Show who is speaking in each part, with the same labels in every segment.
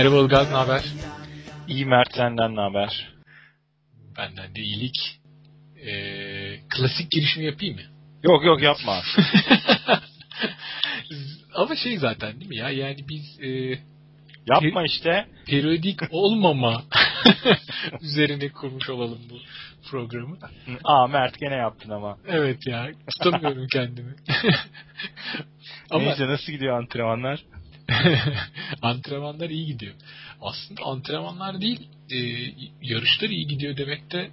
Speaker 1: Merhaba Ilgaz, ne haber?
Speaker 2: İyi Mert senden ne haber?
Speaker 1: Benden de iyilik. Ee, klasik girişimi yapayım mı?
Speaker 2: Yok yok yapma.
Speaker 1: Ama şey zaten değil mi ya? Yani biz e,
Speaker 2: yapma işte.
Speaker 1: Periyodik olmama üzerine kurmuş olalım bu programı.
Speaker 2: Aa Mert gene yaptın ama.
Speaker 1: Evet ya. Tutamıyorum kendimi.
Speaker 2: ama, Neyse nasıl gidiyor antrenmanlar?
Speaker 1: antrenmanlar iyi gidiyor. Aslında antrenmanlar değil, e, yarışlar iyi gidiyor demek de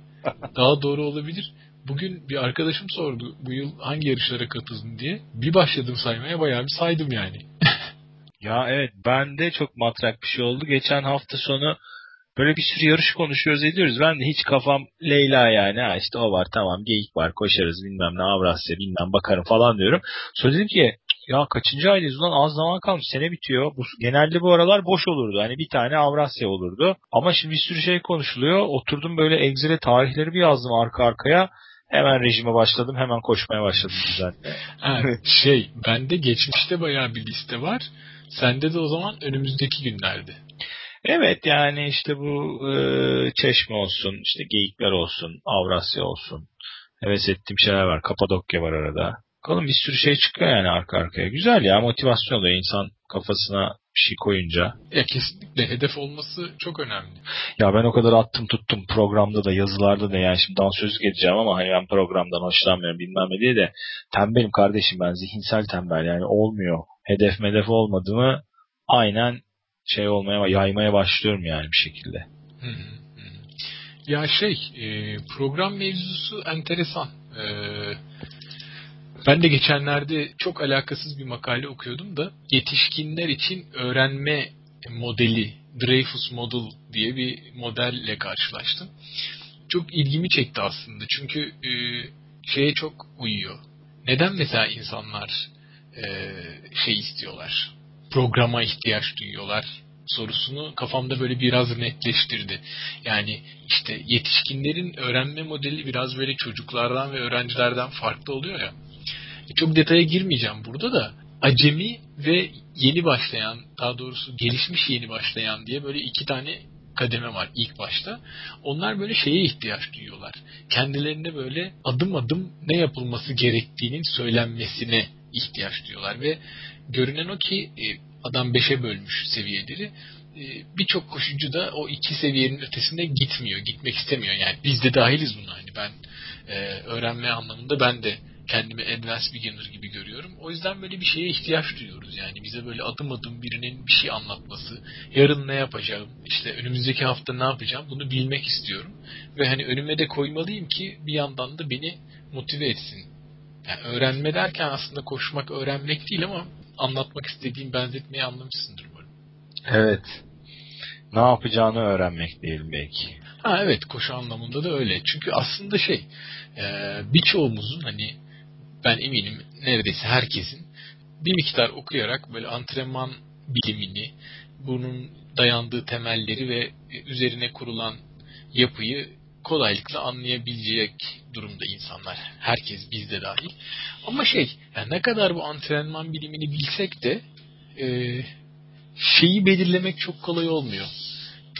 Speaker 1: daha doğru olabilir. Bugün bir arkadaşım sordu bu yıl hangi yarışlara katıldın diye. Bir başladım saymaya bayağı bir saydım yani.
Speaker 2: ya evet ben de çok matrak bir şey oldu. Geçen hafta sonu böyle bir sürü yarış konuşuyoruz ediyoruz. Ben de hiç kafam Leyla yani. Ha işte o var tamam geyik var koşarız bilmem ne Avrasya bilmem bakarım falan diyorum. Sonra dedim ki ya kaçıncı aydayız ulan az zaman kalmış sene bitiyor. Bu, genelde bu aralar boş olurdu. Hani bir tane Avrasya olurdu. Ama şimdi bir sürü şey konuşuluyor. Oturdum böyle Excel'e tarihleri bir yazdım arka arkaya. Hemen rejime başladım. Hemen koşmaya başladım güzel.
Speaker 1: ha, şey bende geçmişte bayağı bir liste var. Sende de o zaman önümüzdeki günlerde.
Speaker 2: Evet yani işte bu e, Çeşme olsun, işte Geyikler olsun, Avrasya olsun. Heves ettiğim şeyler var. Kapadokya var arada. Bakalım bir sürü şey çıkıyor yani arka arkaya. Güzel ya motivasyon oluyor insan kafasına bir şey koyunca.
Speaker 1: Ya kesinlikle hedef olması çok önemli.
Speaker 2: Ya ben o kadar attım tuttum programda da yazılarda da yani şimdi dansözlük edeceğim ama hani ben programdan hoşlanmıyorum bilmem ne diye de tembelim kardeşim ben zihinsel tembel yani olmuyor. Hedef medef olmadı mı aynen şey olmaya yaymaya başlıyorum yani bir şekilde. Hı hı.
Speaker 1: Ya şey e, program mevzusu enteresan. E, ben de geçenlerde çok alakasız bir makale okuyordum da yetişkinler için öğrenme modeli Dreyfus Model diye bir modelle karşılaştım. Çok ilgimi çekti aslında çünkü e, şeye çok uyuyor. Neden mesela insanlar e, şey istiyorlar? Programa ihtiyaç duyuyorlar sorusunu kafamda böyle biraz netleştirdi. Yani işte yetişkinlerin öğrenme modeli biraz böyle çocuklardan ve öğrencilerden farklı oluyor ya. Çok detaya girmeyeceğim burada da acemi ve yeni başlayan daha doğrusu gelişmiş yeni başlayan diye böyle iki tane kademe var ilk başta. Onlar böyle şeye ihtiyaç duyuyorlar. Kendilerine böyle adım adım ne yapılması gerektiğinin söylenmesine ihtiyaç duyuyorlar ve görünen o ki e, adam beşe bölmüş seviyeleri e, birçok koşucu da o iki seviyenin ötesinde gitmiyor, gitmek istemiyor. Yani biz de dahiliz buna. Hani ben e, öğrenme anlamında ben de kendimi advanced beginner gibi görüyorum. O yüzden böyle bir şeye ihtiyaç duyuyoruz. Yani bize böyle adım adım birinin bir şey anlatması, yarın ne yapacağım, işte önümüzdeki hafta ne yapacağım bunu bilmek istiyorum. Ve hani önüme de koymalıyım ki bir yandan da beni motive etsin. Yani öğrenme derken aslında koşmak öğrenmek değil ama anlatmak istediğim benzetmeyi anlamışsındır umarım.
Speaker 2: Evet. Ne yapacağını öğrenmek diyelim belki.
Speaker 1: Ha evet koşu anlamında da öyle. Çünkü aslında şey e, birçoğumuzun hani ben eminim neredeyse herkesin bir miktar okuyarak böyle antrenman bilimini, bunun dayandığı temelleri ve üzerine kurulan yapıyı kolaylıkla anlayabilecek durumda insanlar. Herkes bizde dahil. Ama şey yani ne kadar bu antrenman bilimini bilsek de e, şeyi belirlemek çok kolay olmuyor.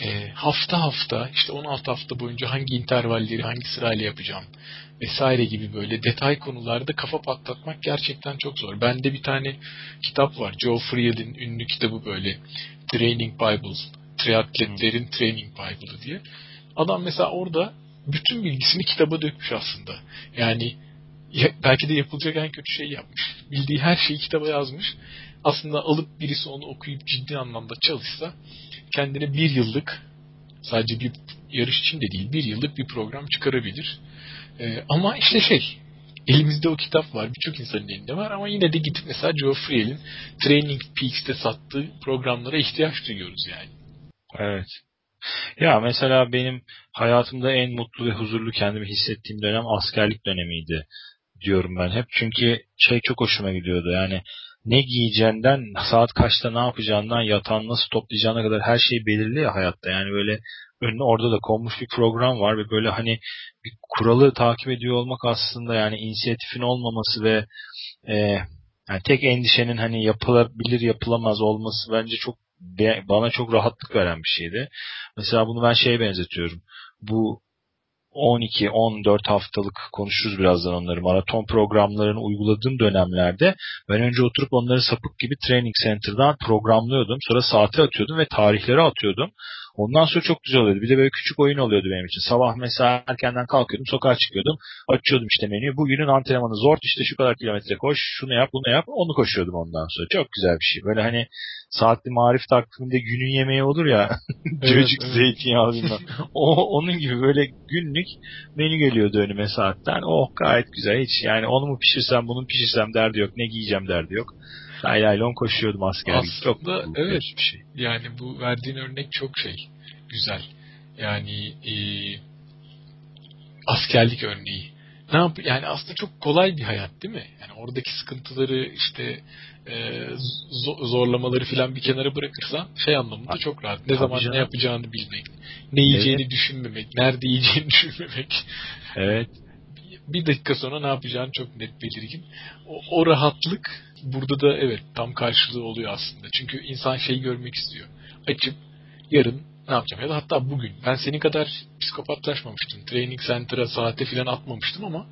Speaker 1: E, hafta hafta işte 16 hafta boyunca hangi intervalleri hangi sırayla yapacağım vesaire gibi böyle detay konularda kafa patlatmak gerçekten çok zor. Bende bir tane kitap var. Joe Friel'in ünlü kitabı böyle Training Bibles. Triatletlerin Training Bible'ı diye. Adam mesela orada bütün bilgisini kitaba dökmüş aslında. Yani ya, belki de yapılacak en kötü şey yapmış. Bildiği her şeyi kitaba yazmış. Aslında alıp birisi onu okuyup ciddi anlamda çalışsa kendine bir yıllık sadece bir yarış için de değil bir yıllık bir program çıkarabilir. Ee, ama işte şey elimizde o kitap var. Birçok insanın elinde var ama yine de gidip mesela Joe Friel'in Training Peaks'te sattığı programlara ihtiyaç duyuyoruz yani.
Speaker 2: Evet. Ya mesela benim hayatımda en mutlu ve huzurlu kendimi hissettiğim dönem askerlik dönemiydi diyorum ben hep. Çünkü şey çok hoşuma gidiyordu yani ne giyeceğinden, saat kaçta ne yapacağından, yatağını nasıl toplayacağına kadar her şey belirli ya hayatta. Yani böyle önüne orada da konmuş bir program var ve böyle hani bir kuralı takip ediyor olmak aslında yani inisiyatifin olmaması ve e, Yani tek endişenin hani yapılabilir yapılamaz olması bence çok bana çok rahatlık veren bir şeydi. Mesela bunu ben şeye benzetiyorum. Bu 12-14 haftalık konuşuruz birazdan onları. Maraton programlarını uyguladığım dönemlerde ben önce oturup onları sapık gibi training center'dan programlıyordum. Sonra saate atıyordum ve tarihleri atıyordum. Ondan sonra çok güzel oluyordu. Bir de böyle küçük oyun oluyordu benim için. Sabah mesela erkenden kalkıyordum, sokağa çıkıyordum. Açıyordum işte menüyü. Bugünün antrenmanı zor işte şu kadar kilometre koş, şunu yap, bunu yap. Onu koşuyordum ondan sonra. Çok güzel bir şey. Böyle hani saatli marif takviminde günün yemeği olur ya. Çocuk evet, zeytinyağı bilmem. o, onun gibi böyle günlük menü geliyordu önüme saatten. Oh gayet güzel. Hiç yani onu mu pişirsem, bunu pişirsem derdi yok. Ne giyeceğim derdi yok. Laylaylon koşuyordum askerlik.
Speaker 1: Aslında çok evet bir şey. Yani bu verdiğin örnek çok şey güzel. Yani e, askerlik örneği. Ne yap yani aslında çok kolay bir hayat değil mi? Yani oradaki sıkıntıları işte e, zorlamaları filan bir kenara bırakırsan şey anlamında çok rahat. Ne Tabii zaman canım. ne yapacağını bilmek, ne yiyeceğini evet. düşünmemek, nerede yiyeceğini düşünmemek.
Speaker 2: Evet.
Speaker 1: Bir dakika sonra ne yapacağını çok net belirgin. O, o rahatlık burada da evet tam karşılığı oluyor aslında. Çünkü insan şey görmek istiyor. Açıp yarın ne yapacağım? Ya da hatta bugün. Ben senin kadar psikopatlaşmamıştım. Training center'a saate falan atmamıştım ama.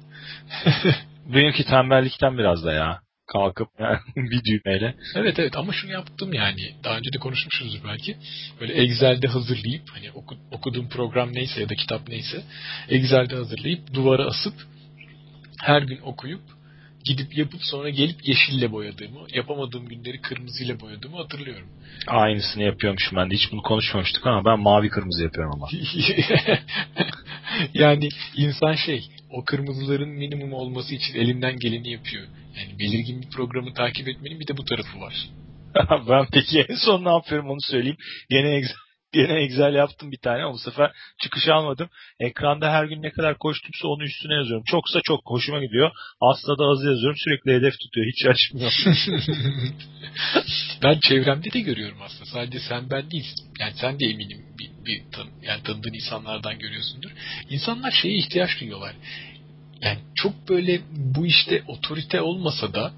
Speaker 2: Benimki tembellikten biraz da ya. Kalkıp yani bir düğmeyle.
Speaker 1: Evet evet ama şunu yaptım yani. Daha önce de konuşmuşuzdur belki. Böyle Excel'de hazırlayıp hani oku, okuduğum program neyse ya da kitap neyse Excel'de hazırlayıp duvara asıp her gün okuyup gidip yapıp sonra gelip yeşille boyadığımı, yapamadığım günleri kırmızıyla boyadığımı hatırlıyorum.
Speaker 2: Aynısını yapıyormuşum ben de. Hiç bunu konuşmamıştık ama ben mavi kırmızı yapıyorum ama.
Speaker 1: yani insan şey, o kırmızıların minimum olması için elinden geleni yapıyor. Yani belirgin bir programı takip etmenin bir de bu tarafı var.
Speaker 2: ben peki en son ne yapıyorum onu söyleyeyim. Gene Gene Excel yaptım bir tane ama bu sefer çıkış almadım. Ekranda her gün ne kadar koştumsa onu üstüne yazıyorum. Çoksa çok hoşuma gidiyor. Asla da az yazıyorum. Sürekli hedef tutuyor. Hiç şaşmıyor.
Speaker 1: ben çevremde de görüyorum aslında. Sadece sen ben değil. Yani sen de eminim bir, bir tan yani tanıdığın insanlardan görüyorsundur. İnsanlar şeye ihtiyaç duyuyorlar. Yani çok böyle bu işte otorite olmasa da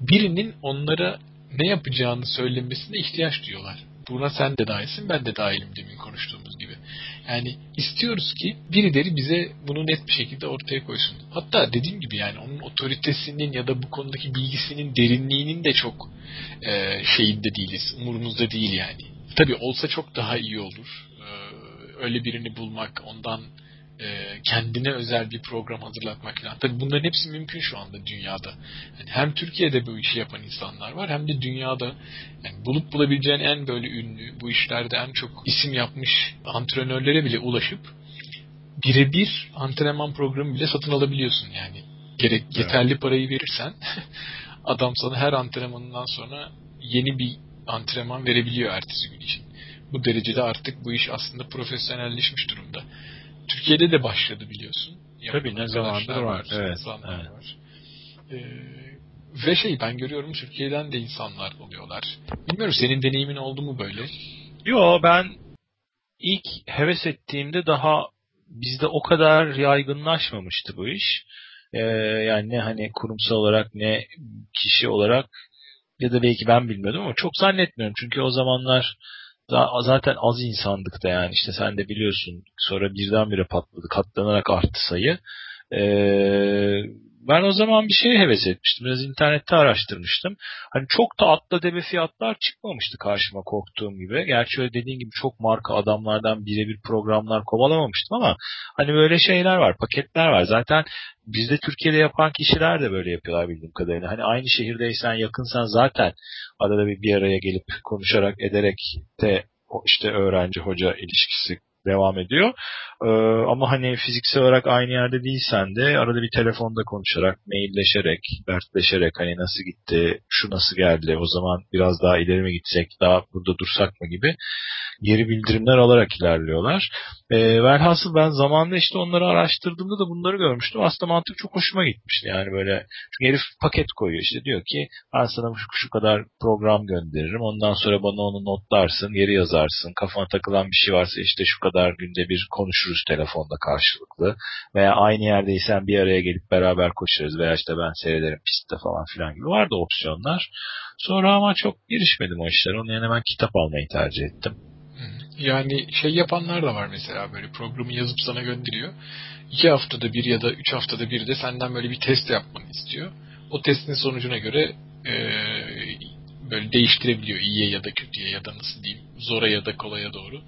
Speaker 1: birinin onlara ne yapacağını söylemesine ihtiyaç duyuyorlar. Buna sen de dahilsin, ben de dahilim demin konuştuğumuz gibi. Yani istiyoruz ki birileri bize bunu net bir şekilde ortaya koysun. Hatta dediğim gibi yani onun otoritesinin ya da bu konudaki bilgisinin derinliğinin de çok e, şeyinde değiliz, umurumuzda değil yani. Tabii olsa çok daha iyi olur. E, öyle birini bulmak, ondan e, kendine özel bir program hazırlatmak falan. Tabii bunların hepsi mümkün şu anda dünyada. Yani hem Türkiye'de bu işi yapan insanlar var hem de dünyada yani bulup bulabileceğin en böyle ünlü, bu işlerde en çok isim yapmış antrenörlere bile ulaşıp birebir antrenman programı bile satın alabiliyorsun yani. Gerek yeterli evet. parayı verirsen adam sana her antrenmanından sonra yeni bir antrenman verebiliyor ertesi gün için. Bu derecede artık bu iş aslında profesyonelleşmiş durumda. Türkiye'de de başladı biliyorsun.
Speaker 2: Tabii ne zamandır var. Evet. evet.
Speaker 1: var. Ee, ve şey ben görüyorum Türkiye'den de insanlar oluyorlar. Bilmiyorum senin deneyimin oldu mu böyle?
Speaker 2: Yo ben ilk heves ettiğimde daha bizde o kadar yaygınlaşmamıştı bu iş. Ee, yani ne hani kurumsal olarak ne kişi olarak ya da belki ben bilmiyordum ama çok zannetmiyorum. Çünkü o zamanlar zaten az insandık da yani işte sen de biliyorsun sonra birdenbire patladı katlanarak arttı sayı. Ee, ben o zaman bir şey heves etmiştim. Biraz internette araştırmıştım. Hani çok da atla debe fiyatlar çıkmamıştı karşıma korktuğum gibi. Gerçi öyle dediğin gibi çok marka adamlardan birebir programlar kovalamamıştım ama hani böyle şeyler var, paketler var. Zaten bizde Türkiye'de yapan kişiler de böyle yapıyorlar bildiğim kadarıyla. Hani aynı şehirdeysen, yakınsan zaten arada bir, bir araya gelip konuşarak, ederek de işte öğrenci hoca ilişkisi devam ediyor. Ee, ama hani fiziksel olarak aynı yerde değilsen de arada bir telefonda konuşarak, mailleşerek, dertleşerek hani nasıl gitti, şu nasıl geldi, o zaman biraz daha ileri mi gitsek, daha burada dursak mı gibi geri bildirimler alarak ilerliyorlar. E, velhasıl ben zamanında işte onları araştırdığımda da bunları görmüştüm. Aslında mantık çok hoşuma gitmişti. Yani böyle çünkü herif paket koyuyor işte diyor ki ben sana şu, şu kadar program gönderirim. Ondan sonra bana onu notlarsın, geri yazarsın. Kafana takılan bir şey varsa işte şu kadar kadar günde bir konuşuruz telefonda karşılıklı. Veya aynı yerdeysen bir araya gelip beraber koşarız veya işte ben seyrederim pistte falan filan gibi vardı opsiyonlar. Sonra ama çok girişmedim o işlere. Onun yerine ben kitap almayı tercih ettim.
Speaker 1: Yani şey yapanlar da var mesela böyle programı yazıp sana gönderiyor. İki haftada bir ya da üç haftada bir de senden böyle bir test yapmanı istiyor. O testin sonucuna göre e, böyle değiştirebiliyor iyiye ya da kötüye ya da nasıl diyeyim zora ya da kolaya doğru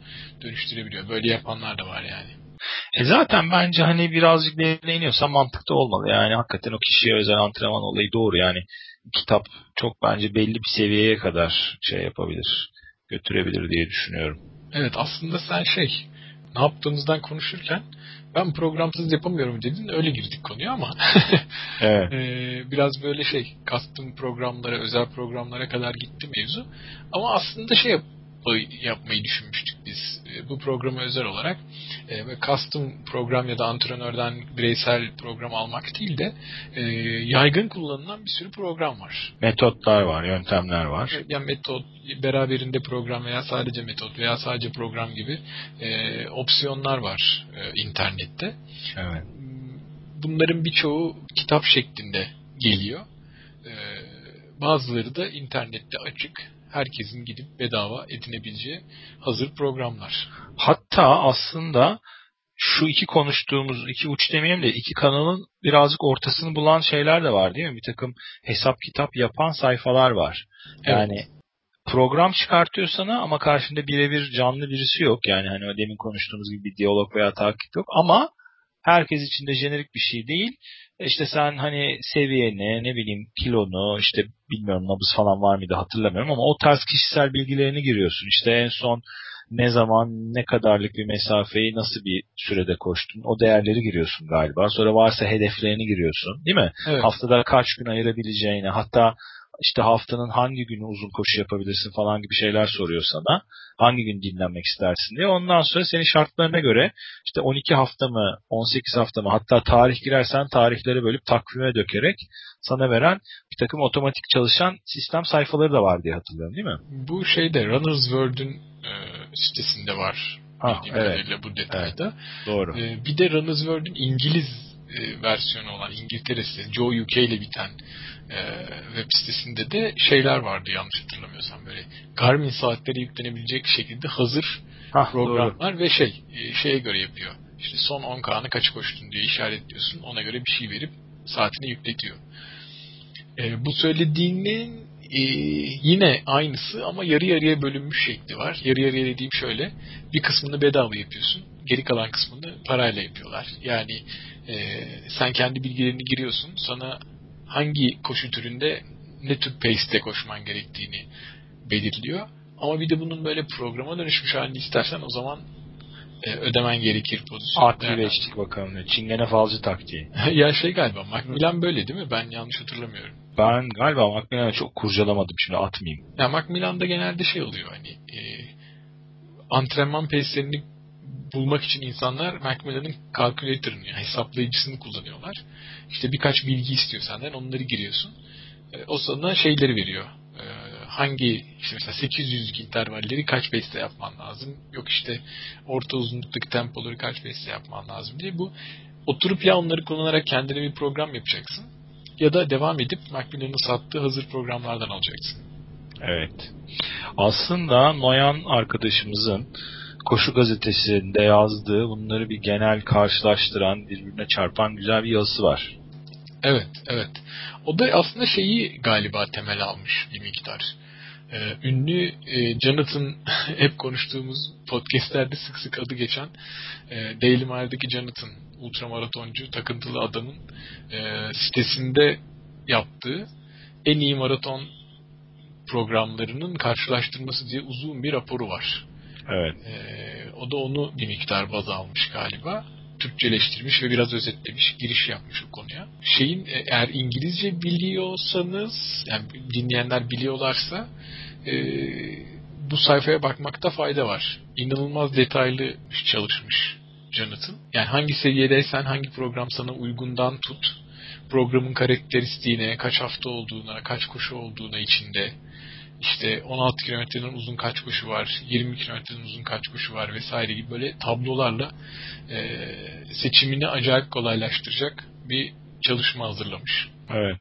Speaker 1: dönüştürebiliyor. Böyle yapanlar da var yani.
Speaker 2: E zaten bence hani birazcık deneyiniyorsa mantıklı olmalı. Yani hakikaten o kişiye özel antrenman olayı doğru. Yani kitap çok bence belli bir seviyeye kadar şey yapabilir, götürebilir diye düşünüyorum.
Speaker 1: Evet aslında sen şey ne yaptığımızdan konuşurken ben programsız yapamıyorum dedin öyle girdik konuya ama
Speaker 2: evet.
Speaker 1: e, biraz böyle şey custom programlara özel programlara kadar gitti mevzu ama aslında şey yapmayı düşünmüştük biz e, bu programı özel olarak e, ve custom program ya da antrenörden bireysel program almak değil de e, yaygın kullanılan bir sürü program var.
Speaker 2: Metotlar var, yöntemler var.
Speaker 1: Yani metot, beraberinde program veya sadece metot veya sadece program gibi e, opsiyonlar var e, internette.
Speaker 2: Evet.
Speaker 1: Bunların birçoğu kitap şeklinde geliyor. E, bazıları da internette açık herkesin gidip bedava edinebileceği hazır programlar.
Speaker 2: Hatta aslında şu iki konuştuğumuz, iki uç demeyelim de iki kanalın birazcık ortasını bulan şeyler de var değil mi? Bir takım hesap kitap yapan sayfalar var. Yani evet. program çıkartıyor sana ama karşında birebir canlı birisi yok. Yani hani demin konuştuğumuz gibi bir diyalog veya takip yok ama herkes için de jenerik bir şey değil. İşte sen hani seviyeni, ne bileyim kilonu, işte bilmiyorum nabız falan var mıydı hatırlamıyorum ama o tarz kişisel bilgilerini giriyorsun. İşte en son ne zaman, ne kadarlık bir mesafeyi nasıl bir sürede koştun o değerleri giriyorsun galiba. Sonra varsa hedeflerini giriyorsun değil mi?
Speaker 1: Evet.
Speaker 2: Haftada kaç gün ayırabileceğini hatta işte haftanın hangi günü uzun koşu yapabilirsin falan gibi şeyler soruyor sana. Hangi gün dinlenmek istersin diye. Ondan sonra senin şartlarına göre işte 12 hafta mı 18 hafta mı hatta tarih girersen tarihleri bölüp takvime dökerek sana veren bir takım otomatik çalışan sistem sayfaları da var diye hatırlıyorum değil mi?
Speaker 1: Bu şeyde Runner's World'ün e, sitesinde var.
Speaker 2: Ha, evet.
Speaker 1: bu detayda.
Speaker 2: Evet, doğru.
Speaker 1: E, bir de Runner's World'ün İngiliz e, versiyonu olan İngiltere sitesi Joe UK ile biten e, web sitesinde de şeyler vardı yanlış hatırlamıyorsam böyle Garmin saatleri yüklenebilecek şekilde hazır
Speaker 2: Hah,
Speaker 1: programlar
Speaker 2: doğru.
Speaker 1: ve şey e, şeye göre yapıyor. İşte son 10 K'nı kaç koştun diye işaretliyorsun. Ona göre bir şey verip saatini yükletiyor. E, bu söylediğinin e, yine aynısı ama yarı yarıya bölünmüş şekli var. Yarı yarıya dediğim şöyle. Bir kısmını bedava yapıyorsun. Geri kalan kısmını parayla yapıyorlar. Yani e, sen kendi bilgilerini giriyorsun. Sana hangi koşu türünde ne tür pace'te koşman gerektiğini belirliyor. Ama bir de bunun böyle programa dönüşmüş halini istersen o zaman e, ödemen gerekir pozisyon.
Speaker 2: Aktiveştik bakalım. Çingene falcı taktiği.
Speaker 1: ya şey galiba Macmillan böyle değil mi? Ben yanlış hatırlamıyorum.
Speaker 2: Ben galiba Macmillan'ı çok kurcalamadım şimdi atmayayım.
Speaker 1: Ya Macmillan'da genelde şey oluyor hani e, antrenman pace'lerini bulmak için insanlar Macmillan'ın calculator'ını yani hesaplayıcısını kullanıyorlar. İşte birkaç bilgi istiyor senden onları giriyorsun. E, o sana şeyleri veriyor. E, hangi işte mesela 800 intervalleri kaç pace'te yapman lazım. Yok işte orta uzunluktaki tempoları kaç pace'te yapman lazım diye bu oturup ya onları kullanarak kendine bir program yapacaksın ya da devam edip Macmillan'ın sattığı hazır programlardan alacaksın.
Speaker 2: Evet. Aslında Noyan arkadaşımızın Koşu gazetesinde yazdığı bunları bir genel karşılaştıran, birbirine çarpan güzel bir yazısı var.
Speaker 1: Evet, evet. O da aslında şeyi galiba temel almış bir miktar. Ee, ünlü e, Jonathan hep konuştuğumuz podcastlerde sık sık adı geçen e, Daily Mail'deki Jonathan ultramaratoncu takıntılı adamın e, sitesinde yaptığı en iyi maraton programlarının karşılaştırması diye uzun bir raporu var.
Speaker 2: Evet.
Speaker 1: Ee, o da onu bir miktar baz almış galiba. Türkçeleştirmiş ve biraz özetlemiş, giriş yapmış o konuya. Şeyin e, eğer İngilizce biliyorsanız, yani dinleyenler biliyorlarsa e, bu sayfaya bakmakta fayda var. İnanılmaz detaylı çalışmış Jonathan. Yani hangi seviyedeysen hangi program sana uygundan tut, programın karakteristiğine, kaç hafta olduğuna, kaç koşu olduğuna içinde, işte 16 kilometreden uzun kaç koşu var, 20 kilometreden uzun kaç koşu var vesaire gibi böyle tablolarla e, seçimini acayip kolaylaştıracak bir çalışma hazırlamış.
Speaker 2: Evet.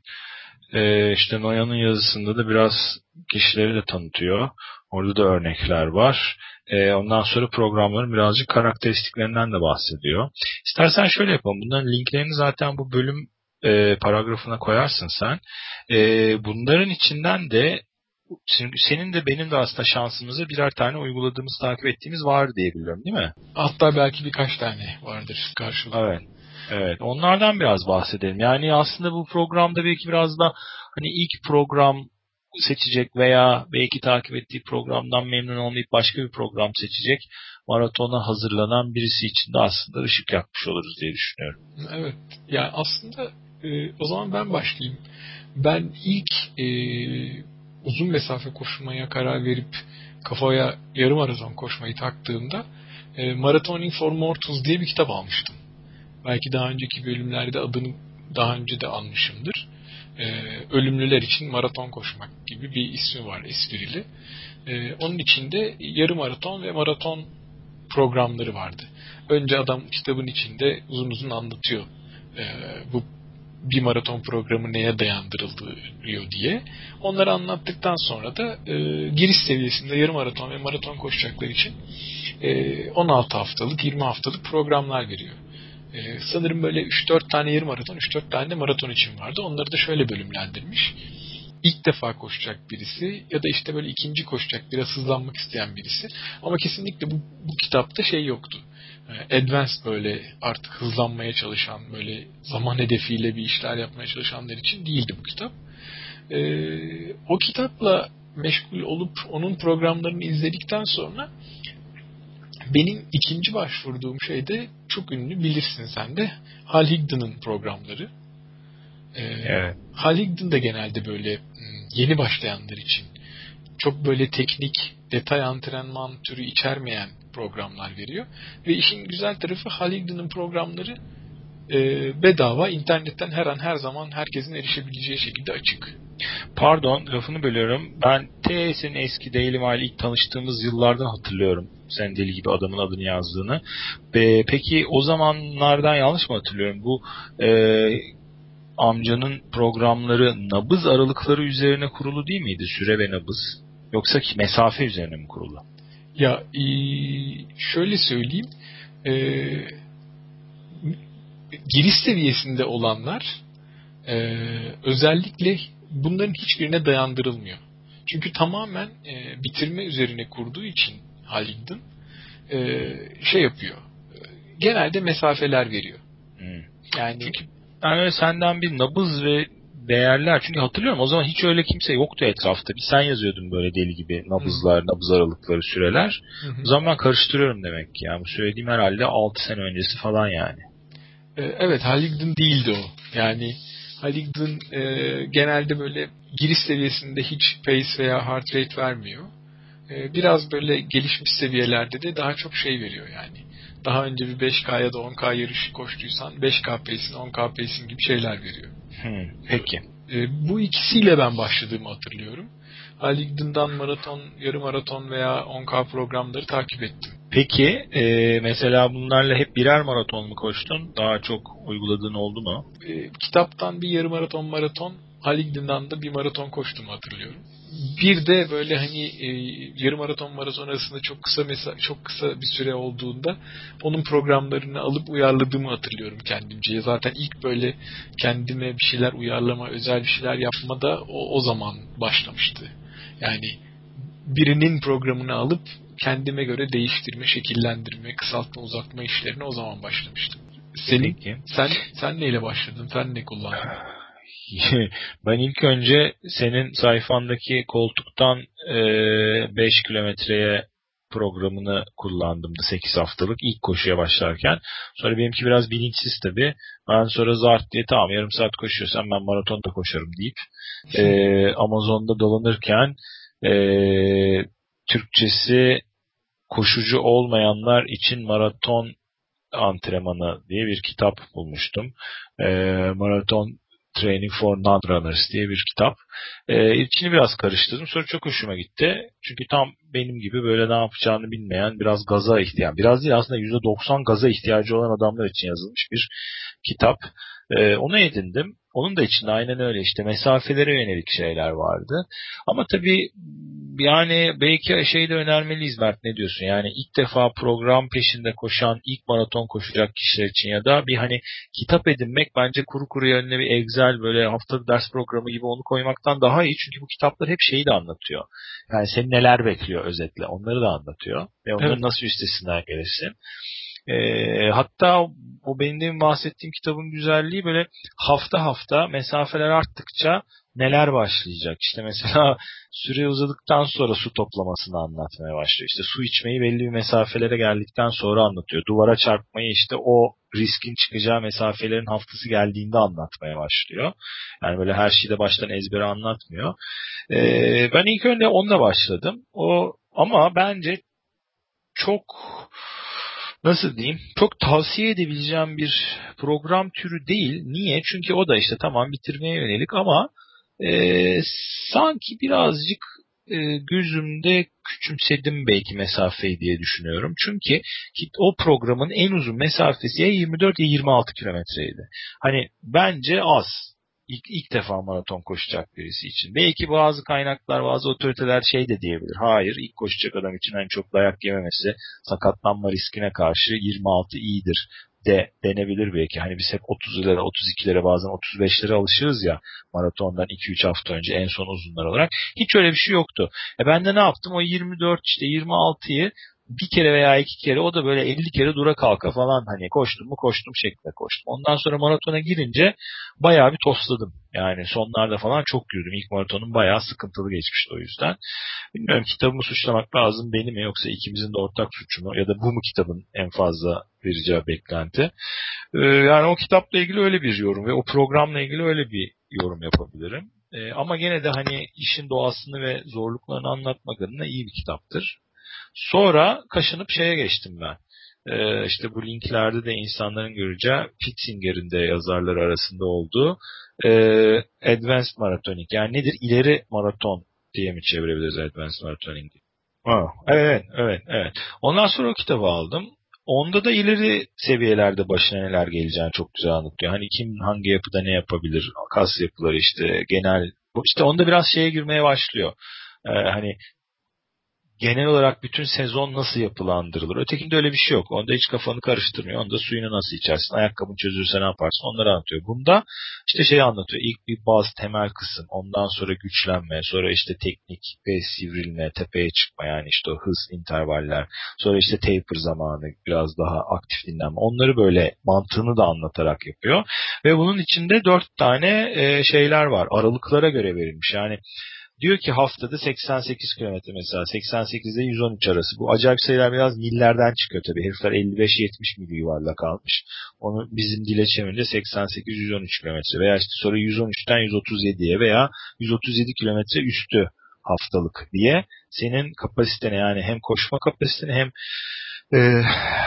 Speaker 2: Ee, işte Noyan'ın yazısında da biraz kişileri de tanıtıyor. Orada da örnekler var. Ee, ondan sonra programların birazcık karakteristiklerinden de bahsediyor. İstersen şöyle yapalım. Bunların linklerini zaten bu bölüm e, paragrafına koyarsın sen. E, bunların içinden de senin de benim de aslında şansımıza birer tane uyguladığımız, takip ettiğimiz var diye biliyorum değil mi?
Speaker 1: Hatta belki birkaç tane vardır karşılıklı.
Speaker 2: Evet. Evet. Onlardan biraz bahsedelim. Yani aslında bu programda belki biraz da hani ilk program seçecek veya belki takip ettiği programdan memnun olmayıp başka bir program seçecek maratona hazırlanan birisi için de aslında ışık yakmış oluruz diye düşünüyorum.
Speaker 1: Evet. Yani aslında e, o zaman ben başlayayım. Ben ilk e, uzun mesafe koşmaya karar verip kafaya yarım maraton koşmayı taktığımda e, Marathoning for Mortals diye bir kitap almıştım. Belki daha önceki bölümlerde adını daha önce de almışımdır. E, ölümlüler için maraton koşmak gibi bir ismi var esprili. E, onun içinde yarım maraton ve maraton programları vardı. Önce adam kitabın içinde uzun uzun anlatıyor e, bu bir maraton programı neye dayandırılıyor diye. Onları anlattıktan sonra da e, giriş seviyesinde yarım maraton ve maraton koşacaklar için e, 16 haftalık, 20 haftalık programlar veriyor. E, sanırım böyle 3-4 tane yarım maraton, 3-4 tane de maraton için vardı. Onları da şöyle bölümlendirmiş. İlk defa koşacak birisi ya da işte böyle ikinci koşacak, biraz hızlanmak isteyen birisi. Ama kesinlikle bu, bu kitapta şey yoktu advanced böyle artık hızlanmaya çalışan böyle zaman hedefiyle bir işler yapmaya çalışanlar için değildi bu kitap. Ee, o kitapla meşgul olup onun programlarını izledikten sonra benim ikinci başvurduğum şey de çok ünlü bilirsin sen de Hal Higdon'ın programları. Ee, evet. Hal Higdon da genelde böyle hmm, yeni başlayanlar için çok böyle teknik detay antrenman türü içermeyen programlar veriyor. Ve işin güzel tarafı Halil'in programları e, bedava internetten her an her zaman herkesin erişebileceği şekilde açık.
Speaker 2: Pardon lafını bölüyorum. Ben TS'nin eski Daily Mail ilk tanıştığımız yıllardan hatırlıyorum. Sen deli gibi adamın adını yazdığını. E, peki o zamanlardan yanlış mı hatırlıyorum? Bu e, amcanın programları nabız aralıkları üzerine kurulu değil miydi? Süre ve nabız. Yoksa ki mesafe üzerine mi kurulu?
Speaker 1: Ya e, şöyle söyleyeyim. E, giriş seviyesinde olanlar e, özellikle bunların hiçbirine dayandırılmıyor. Çünkü tamamen e, bitirme üzerine kurduğu için Halid'in e, şey yapıyor. Genelde mesafeler veriyor.
Speaker 2: Hmm. Yani Çünkü yani senden bir nabız ve değerler. Çünkü hatırlıyorum o zaman hiç öyle kimse yoktu etrafta. Bir sen yazıyordun böyle deli gibi nabızlar, Hı. nabız aralıkları, süreler. Hı hı. O zaman ben karıştırıyorum demek ki. Yani bu söylediğim herhalde 6 sene öncesi falan yani.
Speaker 1: Ee, evet Haligdon değildi o. Yani Haligdon e, genelde böyle giriş seviyesinde hiç pace veya heart rate vermiyor. E, biraz böyle gelişmiş seviyelerde de daha çok şey veriyor yani. Daha önce bir 5K ya da 10K yarışı koştuysan 5K pace'in 10K pace'in gibi şeyler veriyor.
Speaker 2: Hmm, peki.
Speaker 1: E, bu ikisiyle ben başladığımı hatırlıyorum. Haligdin'dan maraton, yarım maraton veya 10K programları takip ettim.
Speaker 2: Peki e, mesela bunlarla hep birer maraton mu koştun? Daha çok uyguladığın oldu mu?
Speaker 1: E, kitaptan bir yarım maraton maraton, Haligdin'dan da bir maraton koştum hatırlıyorum bir de böyle hani e, yarım maraton maraton arasında çok kısa mesa çok kısa bir süre olduğunda onun programlarını alıp uyarladığımı hatırlıyorum kendimce. Zaten ilk böyle kendime bir şeyler uyarlama, özel bir şeyler yapma da o, o zaman başlamıştı. Yani birinin programını alıp kendime göre değiştirme, şekillendirme, kısaltma, uzatma işlerini o zaman başlamıştım. Senin, Peki. sen, sen neyle başladın? Sen ne kullandın?
Speaker 2: ben ilk önce senin sayfandaki koltuktan e, 5 kilometreye programını kullandım 8 haftalık ilk koşuya başlarken. Sonra benimki biraz bilinçsiz tabi. Ben sonra zart diye tamam yarım saat koşuyorsam ben maratonda koşarım deyip e, Amazon'da dolanırken e, Türkçesi koşucu olmayanlar için maraton antrenmanı diye bir kitap bulmuştum. E, maraton Training for Non-Runners diye bir kitap. E, içini biraz karıştırdım. Sonra çok hoşuma gitti. Çünkü tam benim gibi böyle ne yapacağını bilmeyen, biraz gaza ihtiyaç, biraz değil aslında %90 gaza ihtiyacı olan adamlar için yazılmış bir kitap. E, onu edindim. Onun da içinde aynen öyle işte mesafelere yönelik şeyler vardı. Ama tabii yani belki şey de önermeliyiz Mert ne diyorsun? Yani ilk defa program peşinde koşan, ilk maraton koşacak kişiler için ya da bir hani kitap edinmek bence kuru kuru önüne bir Excel böyle haftalık ders programı gibi onu koymaktan daha iyi. Çünkü bu kitaplar hep şeyi de anlatıyor. Yani seni neler bekliyor özetle onları da anlatıyor. Ve onların evet. nasıl üstesinden gelirsin. E, hatta o benim bahsettiğim kitabın güzelliği böyle hafta hafta mesafeler arttıkça neler başlayacak? İşte mesela süre uzadıktan sonra su toplamasını anlatmaya başlıyor. İşte su içmeyi belli bir mesafelere geldikten sonra anlatıyor. Duvara çarpmayı işte o riskin çıkacağı mesafelerin haftası geldiğinde anlatmaya başlıyor. Yani böyle her şeyi de baştan ezbere anlatmıyor. Ee, ben ilk önce onunla başladım. O ama bence çok nasıl diyeyim çok tavsiye edebileceğim bir program türü değil. Niye? Çünkü o da işte tamam bitirmeye yönelik ama e, sanki birazcık e, gözümde küçümsedim belki mesafeyi diye düşünüyorum. Çünkü o programın en uzun mesafesi ya 24 ya 26 kilometreydi. Hani bence az ilk, ilk defa maraton koşacak birisi için. Belki bazı kaynaklar, bazı otoriteler şey de diyebilir. Hayır, ilk koşacak adam için en çok dayak yememesi, sakatlanma riskine karşı 26 iyidir de denebilir belki. Hani biz hep 30'lara, 32'lere bazen 35'lere alışırız ya maratondan 2-3 hafta önce en son uzunlar olarak. Hiç öyle bir şey yoktu. E ben de ne yaptım? O 24 işte 26'yı bir kere veya iki kere o da böyle 50 kere dura kalka falan hani koştum mu koştum şeklinde koştum. Ondan sonra maratona girince bayağı bir tosladım. Yani sonlarda falan çok yürüdüm. İlk maratonum bayağı sıkıntılı geçmişti o yüzden. Bilmiyorum kitabımı suçlamak lazım benim mi yoksa ikimizin de ortak suçu mu ya da bu mu kitabın en fazla vereceği beklenti. Ee, yani o kitapla ilgili öyle bir yorum ve o programla ilgili öyle bir yorum yapabilirim. Ee, ama gene de hani işin doğasını ve zorluklarını anlatmak adına iyi bir kitaptır. Sonra kaşınıp şeye geçtim ben. Ee, işte bu linklerde de insanların göreceği Pitzinger'in de yazarlar arasında olduğu e, Advanced Maratonic. Yani nedir? İleri maraton diye mi çevirebiliriz Advanced Maratonic? Ha, evet, evet, evet. Ondan sonra o kitabı aldım. Onda da ileri seviyelerde başına neler geleceğini çok güzel anlatıyor. Hani kim hangi yapıda ne yapabilir, kas yapıları işte genel, işte onda biraz şeye girmeye başlıyor. Ee, hani genel olarak bütün sezon nasıl yapılandırılır? Ötekinde öyle bir şey yok. Onda hiç kafanı karıştırmıyor. Onda suyunu nasıl içersin? Ayakkabın çözülürse ne yaparsın? Onları anlatıyor. Bunda işte şey anlatıyor. İlk bir bazı temel kısım. Ondan sonra güçlenme. Sonra işte teknik ve sivrilme. Tepeye çıkma. Yani işte o hız intervaller. Sonra işte taper zamanı. Biraz daha aktif dinlenme. Onları böyle mantığını da anlatarak yapıyor. Ve bunun içinde dört tane şeyler var. Aralıklara göre verilmiş. Yani Diyor ki haftada 88 kilometre mesela 88 ile 113 arası. Bu acayip sayılar biraz millerden çıkıyor tabii. Herifler 55-70 mil yuvarla kalmış. Onu bizim dile çevirince 88-113 kilometre veya işte sonra 113'ten 137'ye veya 137 kilometre üstü haftalık diye senin kapasitene yani hem koşma kapasitene hem e,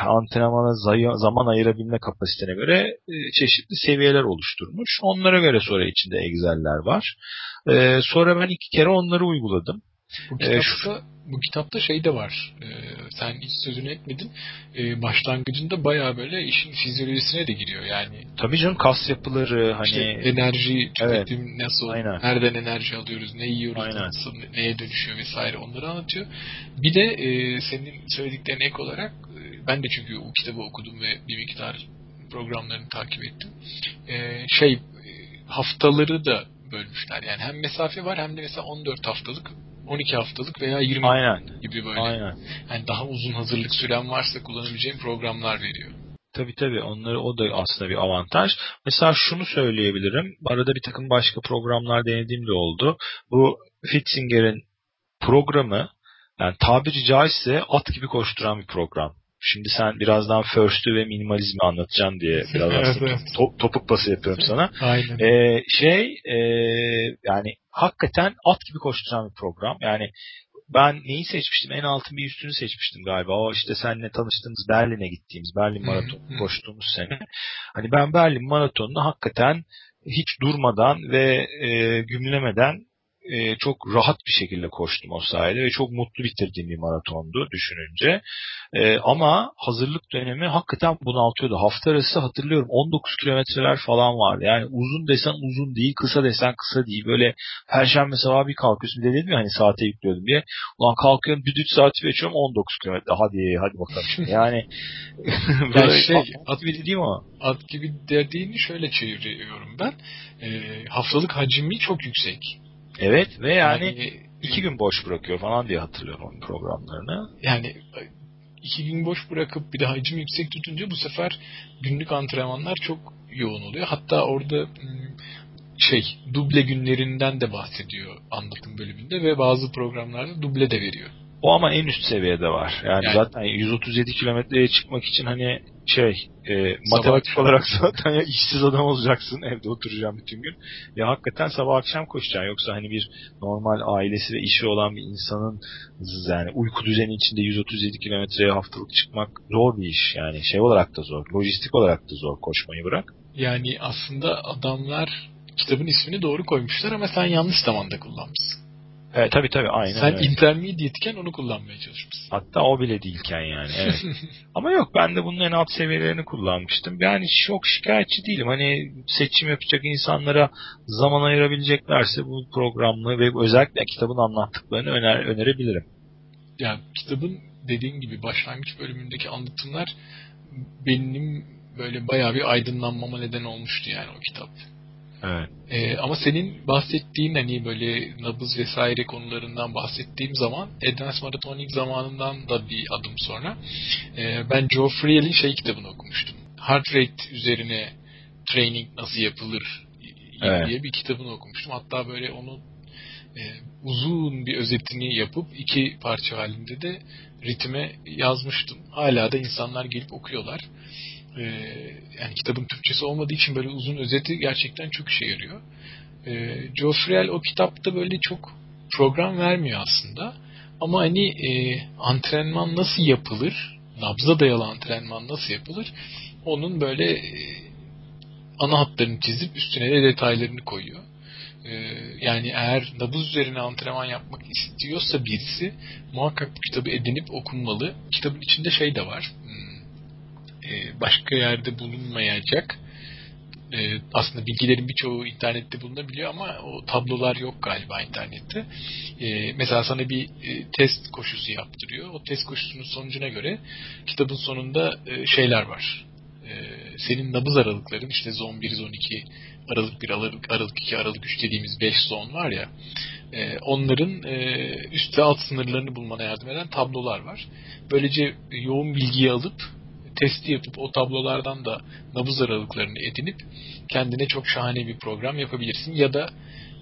Speaker 2: antrenmana zaman ayırabilme kapasitene göre e, çeşitli seviyeler oluşturmuş. Onlara göre sonra içinde egzeller var. E, sonra ben iki kere onları uyguladım.
Speaker 1: Bu kitapta, ee, şu... bu kitapta şey de var. Ee, sen hiç sözünü etmedin. Ee, başlangıcında baya böyle işin fizyolojisine de giriyor yani.
Speaker 2: Tabii canım kas yapıları hani işte
Speaker 1: enerji tüketim evet. nasıl Aynen. nereden enerji alıyoruz, ne yiyoruz, Aynen. nasıl neye dönüşüyor vesaire onları anlatıyor. Bir de e, senin söylediklerine ek olarak e, ben de çünkü o kitabı okudum ve bir miktar programlarını takip ettim. E, şey haftaları da bölmüşler. Yani hem mesafe var hem de mesela 14 haftalık 12 haftalık veya 20 Aynen. gibi böyle. Aynen. Yani daha uzun hazırlık süren varsa kullanabileceğim programlar veriyor.
Speaker 2: Tabii tabii onları o da aslında bir avantaj. Mesela şunu söyleyebilirim. Arada bir takım başka programlar denediğim de oldu. Bu Fitzinger'in programı yani tabiri caizse at gibi koşturan bir program. Şimdi sen birazdan first'ü ve minimalizmi anlatacaksın diye biraz evet, aslında evet. To- topuk bası yapıyorum sana.
Speaker 1: Aynen.
Speaker 2: Ee, şey e, yani hakikaten at gibi koşturan bir program. Yani ben neyi seçmiştim? En altın bir üstünü seçmiştim galiba. O işte seninle tanıştığımız Berlin'e gittiğimiz Berlin Maratonu koştuğumuz sene. Hani ben Berlin Maratonu'nu hakikaten hiç durmadan ve e, gümlemeden e, çok rahat bir şekilde koştum o sayede ve çok mutlu bitirdiğim bir maratondu düşününce. E, ama hazırlık dönemi hakikaten bunaltıyordu. Hafta arası hatırlıyorum 19 kilometreler falan vardı. Yani uzun desen uzun değil, kısa desen kısa değil. Böyle perşembe sabahı bir kalkıyorsun. Bir de dedim ya hani saate yüklüyordum diye. Ulan kalkıyorum düdüt saati geçiyorum 19 kilometre. Hadi hadi bakalım. Yani
Speaker 1: böyle şey,
Speaker 2: at gibi değil mi?
Speaker 1: At gibi dediğini şöyle çeviriyorum ben. E, haftalık hacmi çok yüksek.
Speaker 2: Evet ve yani, yani iki gün boş bırakıyor falan diye hatırlıyorum onun programlarını.
Speaker 1: Yani iki gün boş bırakıp bir de hacim yüksek tutunca bu sefer günlük antrenmanlar çok yoğun oluyor. Hatta orada şey duble günlerinden de bahsediyor anlatım bölümünde ve bazı programlarda duble de veriyor.
Speaker 2: O ama en üst seviyede var. Yani, yani zaten 137 kilometreye çıkmak için hani şey e, matematik olarak zaten ya işsiz adam olacaksın evde oturacağım bütün gün ya hakikaten sabah akşam koşacaksın yoksa hani bir normal ailesi ve işi olan bir insanın yani uyku düzeni içinde 137 kilometreye haftalık çıkmak zor bir iş yani şey olarak da zor lojistik olarak da zor koşmayı bırak.
Speaker 1: Yani aslında adamlar kitabın ismini doğru koymuşlar ama sen yanlış zamanda kullanmışsın.
Speaker 2: Evet tabii tabii aynen
Speaker 1: Sen öyle. intermediate'ken onu kullanmaya çalışmışsın.
Speaker 2: Hatta o bile değilken yani evet. Ama yok ben de bunun en alt seviyelerini kullanmıştım. Yani çok şikayetçi değilim. Hani seçim yapacak insanlara zaman ayırabileceklerse bu programlı ve özellikle kitabın anlattıklarını öner önerebilirim.
Speaker 1: Yani kitabın dediğin gibi başlangıç bölümündeki anlatımlar benim böyle bayağı bir aydınlanmama neden olmuştu yani o kitap.
Speaker 2: Evet.
Speaker 1: Ee, ama senin bahsettiğin hani böyle nabız vesaire konularından bahsettiğim zaman Advanced Maratonic zamanından da bir adım sonra e, ben Joe Friel'in şey kitabını okumuştum. Heart rate üzerine training nasıl yapılır evet. diye bir kitabını okumuştum. Hatta böyle onu e, uzun bir özetini yapıp iki parça halinde de ritme yazmıştım. Hala da insanlar gelip okuyorlar e, yani kitabın Türkçesi olmadığı için böyle uzun özeti gerçekten çok işe yarıyor. E, Joe Friel o kitapta böyle çok program vermiyor aslında. Ama hani e, antrenman nasıl yapılır, nabza dayalı antrenman nasıl yapılır, onun böyle e, ana hatlarını çizip üstüne de detaylarını koyuyor. E, yani eğer nabız üzerine antrenman yapmak istiyorsa birisi muhakkak bu kitabı edinip okunmalı. Kitabın içinde şey de var. E, başka yerde bulunmayacak e, aslında bilgilerin birçoğu internette bulunabiliyor ama o tablolar yok galiba internette. E, mesela sana bir test koşusu yaptırıyor. O test koşusunun sonucuna göre kitabın sonunda şeyler var. senin nabız aralıkların işte zon 1, zon 2, aralık 1, aralık, aralık 2, aralık 3 dediğimiz 5 zon var ya onların üst ve alt sınırlarını bulmana yardım eden tablolar var. Böylece yoğun bilgiyi alıp testi yapıp o tablolardan da nabız aralıklarını edinip kendine çok şahane bir program yapabilirsin. Ya da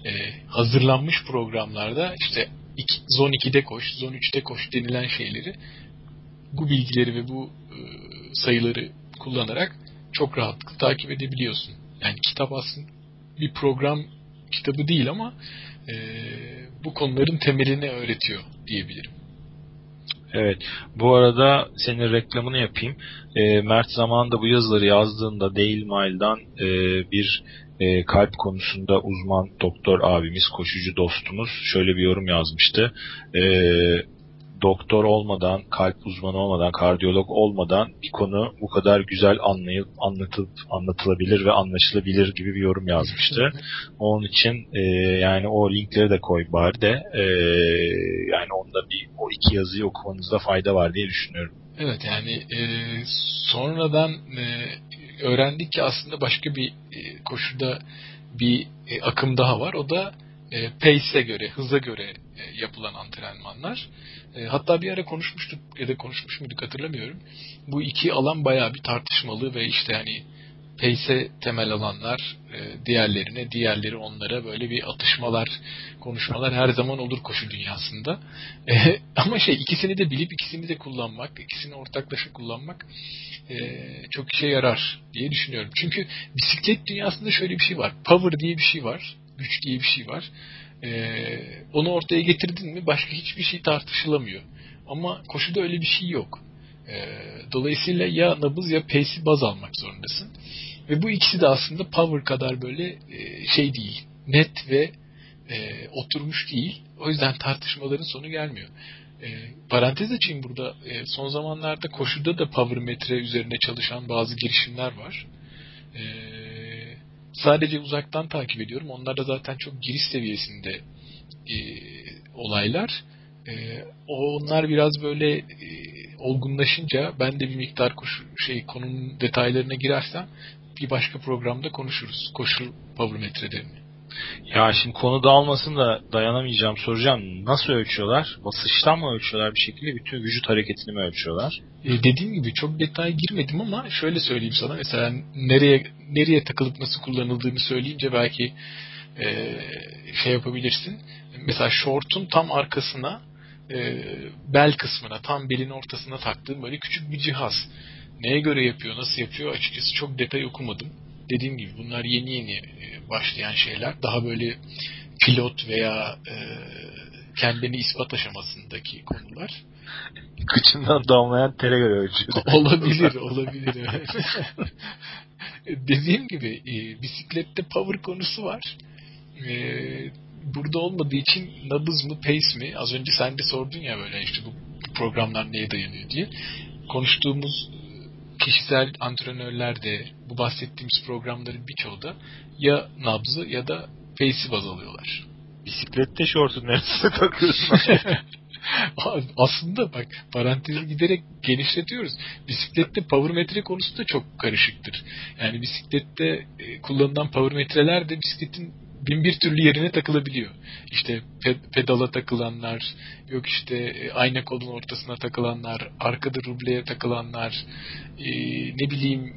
Speaker 1: e, hazırlanmış programlarda işte iki, zon 2'de koş, zon 3'te koş denilen şeyleri bu bilgileri ve bu e, sayıları kullanarak çok rahatlıkla takip edebiliyorsun. Yani kitap aslında bir program kitabı değil ama e, bu konuların temelini öğretiyor diyebilirim.
Speaker 2: Evet. Bu arada senin reklamını yapayım. E, Mert zamanında bu yazıları yazdığında Dale Mile'dan e, bir e, kalp konusunda uzman doktor abimiz, koşucu dostumuz şöyle bir yorum yazmıştı. E, doktor olmadan, kalp uzmanı olmadan, kardiyolog olmadan bir konu bu kadar güzel anlayıp anlatılıp anlatılabilir ve anlaşılabilir gibi bir yorum yazmıştı. Onun için e, yani o linkleri de koy bari de e, yani onda bir o iki yazıyı okumanızda fayda var diye düşünüyorum.
Speaker 1: Evet yani e, sonradan e, öğrendik ki aslında başka bir e, koşuda bir e, akım daha var. O da e, pace'e göre, hıza göre e, yapılan antrenmanlar. E, hatta bir ara konuşmuştuk ya da konuşmuş muyduk hatırlamıyorum. Bu iki alan bayağı bir tartışmalı ve işte hani pace'e temel alanlar e, diğerlerine, diğerleri onlara böyle bir atışmalar, konuşmalar her zaman olur koşu dünyasında. E, ama şey ikisini de bilip ikisini de kullanmak, ikisini ortaklaşa kullanmak e, çok işe yarar diye düşünüyorum. Çünkü bisiklet dünyasında şöyle bir şey var. Power diye bir şey var. Güç diye bir şey var. Ee, onu ortaya getirdin mi başka hiçbir şey tartışılamıyor. Ama koşuda öyle bir şey yok. Ee, dolayısıyla ya nabız ya pace'i baz almak zorundasın. Ve bu ikisi de aslında power kadar böyle e, şey değil. Net ve e, oturmuş değil. O yüzden tartışmaların sonu gelmiyor. E, parantez açayım burada. E, son zamanlarda koşuda da power metre üzerine çalışan bazı girişimler var. E, sadece uzaktan takip ediyorum. Onlar da zaten çok giriş seviyesinde e, olaylar. E, onlar biraz böyle e, olgunlaşınca ben de bir miktar koşu, şey konunun detaylarına girersem bir başka programda konuşuruz. Koşu power metrelerini.
Speaker 2: Ya şimdi konu dağılmasın da dayanamayacağım soracağım. Nasıl ölçüyorlar? Basıştan mı ölçüyorlar bir şekilde? Bütün vücut hareketini mi ölçüyorlar?
Speaker 1: E, dediğim gibi çok detaya girmedim ama şöyle söyleyeyim sana. Mesela nereye nereye takılıp nasıl kullanıldığını söyleyince belki e, şey yapabilirsin. Mesela şortun tam arkasına e, bel kısmına tam belin ortasına taktığım böyle küçük bir cihaz. Neye göre yapıyor, nasıl yapıyor açıkçası çok detay okumadım. Dediğim gibi bunlar yeni yeni e, başlayan şeyler. Daha böyle pilot veya e, kendini ispat aşamasındaki konular.
Speaker 2: Kıçından damlayan tere göre ölçüyor.
Speaker 1: olabilir, olabilir. Evet. Dediğim gibi e, bisiklette power konusu var. E, burada olmadığı için nabız mı pace mi? Az önce sen de sordun ya böyle işte bu programlar neye dayanıyor diye. Konuştuğumuz kişisel antrenörler de bu bahsettiğimiz programların birçoğu da ya nabzı ya da pace'i baz alıyorlar.
Speaker 2: Bisiklette şortun neresine takıyorsun?
Speaker 1: Aslında bak parantezi giderek genişletiyoruz. Bisiklette power metre konusu da çok karışıktır. Yani bisiklette e, kullanılan power metreler de bisikletin bin bir türlü yerine takılabiliyor. İşte pedala takılanlar, yok işte e, ayna kolun ortasına takılanlar, arkada rubleye takılanlar, e, ne bileyim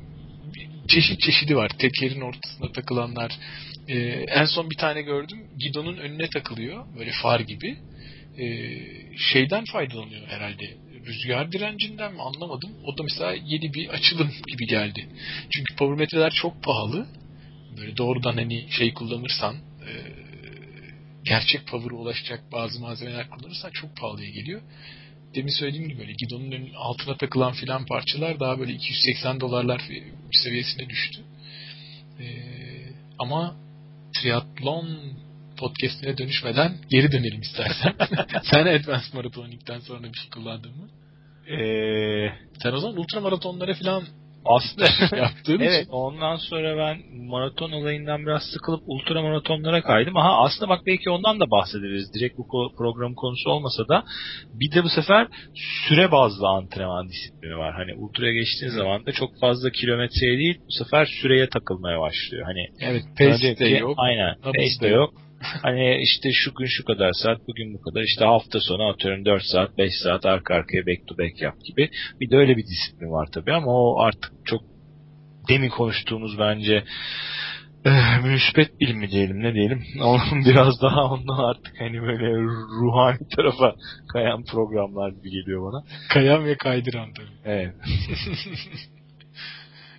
Speaker 1: çeşit çeşidi var. Tekerin ortasına takılanlar. E, en son bir tane gördüm. Gidonun önüne takılıyor. Böyle far gibi. şeyden faydalanıyor herhalde. Rüzgar direncinden mi anlamadım. O da mesela yeni bir açılım gibi geldi. Çünkü powermetreler çok pahalı böyle doğrudan hani şey kullanırsan e, gerçek power'a ulaşacak bazı malzemeler kullanırsan çok pahalıya geliyor. Demin söylediğim gibi böyle gidonun altına takılan filan parçalar daha böyle 280 dolarlar seviyesine düştü. E, ama triatlon podcastine dönüşmeden geri dönelim istersen. Sen Advanced Marathoning'den sonra bir şey kullandın mı? Ee, Sen o zaman ultra maratonlara falan
Speaker 2: aslında yaptığım evet, için. ondan sonra ben maraton olayından biraz sıkılıp ultra maratonlara kaydım. Aha aslında bak belki ondan da bahsederiz. Direkt bu program konusu olmasa da bir de bu sefer süre bazlı antrenman disiplini var. Hani ultraya geçtiğin zaman da çok fazla kilometreye değil bu sefer süreye takılmaya başlıyor. Hani
Speaker 1: Evet, pace de yok.
Speaker 2: Aynen. Pace de yok hani işte şu gün şu kadar saat, bugün bu kadar. işte hafta sonu atıyorum 4 saat, 5 saat arka arkaya back to back yap gibi. Bir de öyle bir disiplin var tabii ama o artık çok demin konuştuğumuz bence eh, müspet bilim mi diyelim ne diyelim onun biraz daha ondan artık hani böyle ruhani tarafa kayan programlar gibi geliyor bana.
Speaker 1: Kayan ve kaydıran tabii.
Speaker 2: Evet.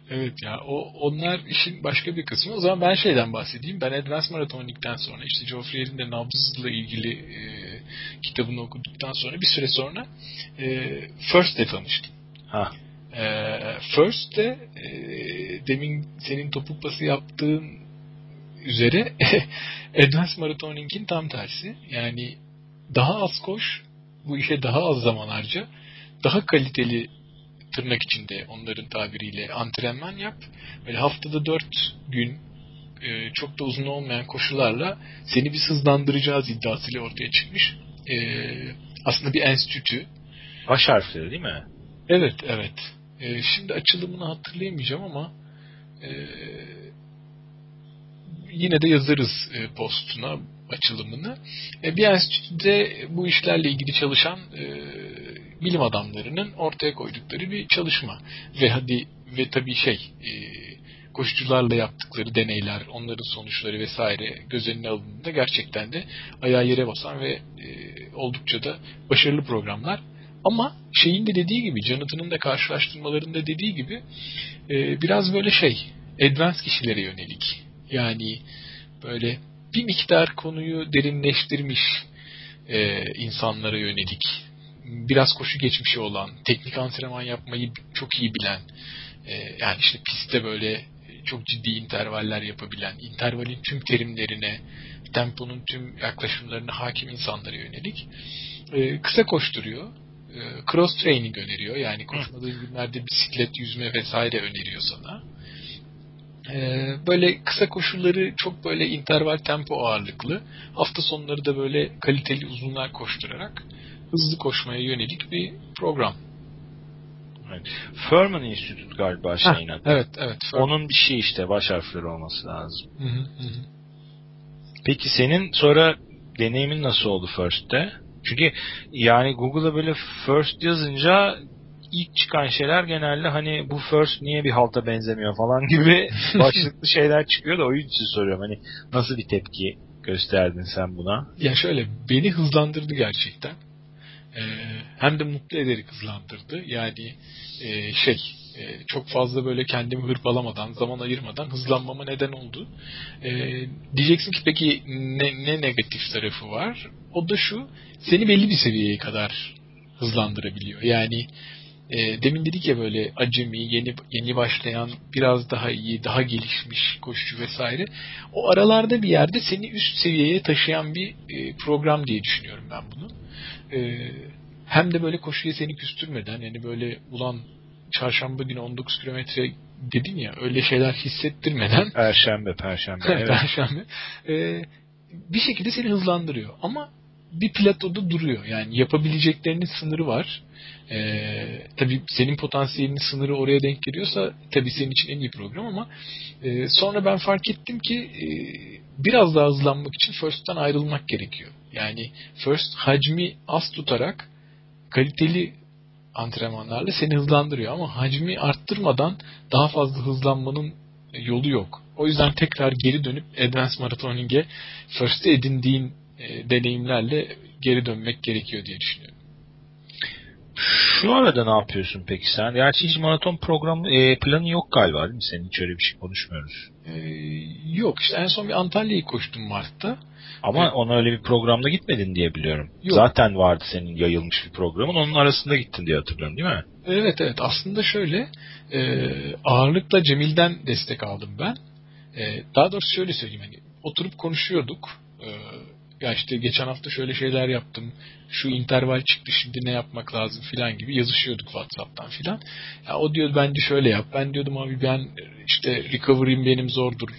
Speaker 1: Evet ya o onlar işin başka bir kısmı. O zaman ben şeyden bahsedeyim. Ben Advanced Marathoning'den sonra işte Geoffrey'in de nabzla ilgili e, kitabını okuduktan sonra bir süre sonra e, First'le tanıştım.
Speaker 2: Ha.
Speaker 1: E, First'te e, demin senin topuk bası yaptığın üzere Advanced Marathoning'in tam tersi. Yani daha az koş, bu işe daha az zaman harca, daha kaliteli tırnak içinde onların tabiriyle antrenman yap. Böyle haftada dört gün e, çok da uzun olmayan koşularla seni bir hızlandıracağız iddiasıyla ortaya çıkmış. E, aslında bir enstitü.
Speaker 2: Baş harfleri değil mi?
Speaker 1: Evet, evet. E, şimdi açılımını hatırlayamayacağım ama e, yine de yazarız e, postuna açılımını. E, bir enstitüde bu işlerle ilgili çalışan e, bilim adamlarının ortaya koydukları bir çalışma. Ve hadi ve tabii şey e, koşucularla yaptıkları deneyler, onların sonuçları vesaire göz önüne alındığında gerçekten de ayağı yere basan ve e, oldukça da başarılı programlar. Ama şeyin de dediği gibi, Jonathan'ın da karşılaştırmalarında dediği gibi e, biraz böyle şey, advanced kişilere yönelik. Yani böyle bir miktar konuyu derinleştirmiş e, insanlara yönelik biraz koşu geçmişi olan, teknik antrenman yapmayı çok iyi bilen, e, yani işte pistte böyle çok ciddi intervaller yapabilen, intervalin tüm terimlerine, temponun tüm yaklaşımlarına hakim insanlara yönelik e, kısa koşturuyor. E, cross training öneriyor. Yani koşmadığın günlerde bisiklet, yüzme vesaire öneriyor sana. E, böyle kısa koşulları çok böyle interval tempo ağırlıklı. Hafta sonları da böyle kaliteli uzunlar koşturarak hızlı koşmaya yönelik bir program.
Speaker 2: Evet. Furman Institute galiba şeyin adı.
Speaker 1: Evet, evet.
Speaker 2: Furman. Onun bir şey işte baş harfleri olması lazım.
Speaker 1: Hı hı hı.
Speaker 2: Peki senin sonra deneyimin nasıl oldu First'te? Çünkü yani Google'a böyle First yazınca ilk çıkan şeyler genelde hani bu First niye bir halta benzemiyor falan gibi başlıklı şeyler çıkıyor da o yüzden soruyorum. Hani nasıl bir tepki gösterdin sen buna?
Speaker 1: Ya şöyle beni hızlandırdı gerçekten. Ee, hem de mutlu ederek hızlandırdı. Yani e, şey e, çok fazla böyle kendimi hırpalamadan, zaman ayırmadan hızlanmama neden oldu. E, diyeceksin ki peki ne, ne negatif tarafı var? O da şu, seni belli bir seviyeye kadar hızlandırabiliyor. Yani e, demin dedik ya böyle acemi, yeni yeni başlayan, biraz daha iyi, daha gelişmiş koşucu vesaire. O aralarda bir yerde seni üst seviyeye taşıyan bir e, program diye düşünüyorum ben bunu. E, hem de böyle koşuya seni küstürmeden, yani böyle ulan çarşamba günü 19 kilometre dedin ya öyle şeyler hissettirmeden
Speaker 2: Perşembe, Perşembe. evet.
Speaker 1: Perşembe. E, bir şekilde seni hızlandırıyor. Ama bir platoda duruyor. Yani yapabileceklerinin sınırı var. Ee, tabii senin potansiyelinin sınırı oraya denk geliyorsa tabii senin için en iyi program ama e, sonra ben fark ettim ki e, biraz daha hızlanmak için First'tan ayrılmak gerekiyor. Yani First hacmi az tutarak kaliteli antrenmanlarla seni hızlandırıyor ama hacmi arttırmadan daha fazla hızlanmanın yolu yok. O yüzden tekrar geri dönüp Advanced Marathoning'e First'te edindiğin e, deneyimlerle geri dönmek gerekiyor diye düşünüyorum.
Speaker 2: Şu arada ne yapıyorsun peki sen? Gerçi hiç maraton program e, planı yok galiba değil mi? Senin hiç öyle bir şey konuşmuyoruz.
Speaker 1: Ee, yok işte en son bir Antalya'yı koştum Mart'ta.
Speaker 2: Ama evet. ona öyle bir programda gitmedin diye biliyorum.
Speaker 1: Yok.
Speaker 2: Zaten vardı senin yayılmış bir programın. Onun arasında gittin diye hatırlıyorum değil mi?
Speaker 1: Evet evet aslında şöyle e, ağırlıkla Cemil'den destek aldım ben. E, daha doğrusu şöyle söyleyeyim hani oturup konuşuyorduk. E, ya işte geçen hafta şöyle şeyler yaptım. Şu interval çıktı şimdi ne yapmak lazım filan gibi yazışıyorduk WhatsApp'tan filan. Ya o diyor bence şöyle yap. Ben diyordum abi ben işte recovery'im benim zordur.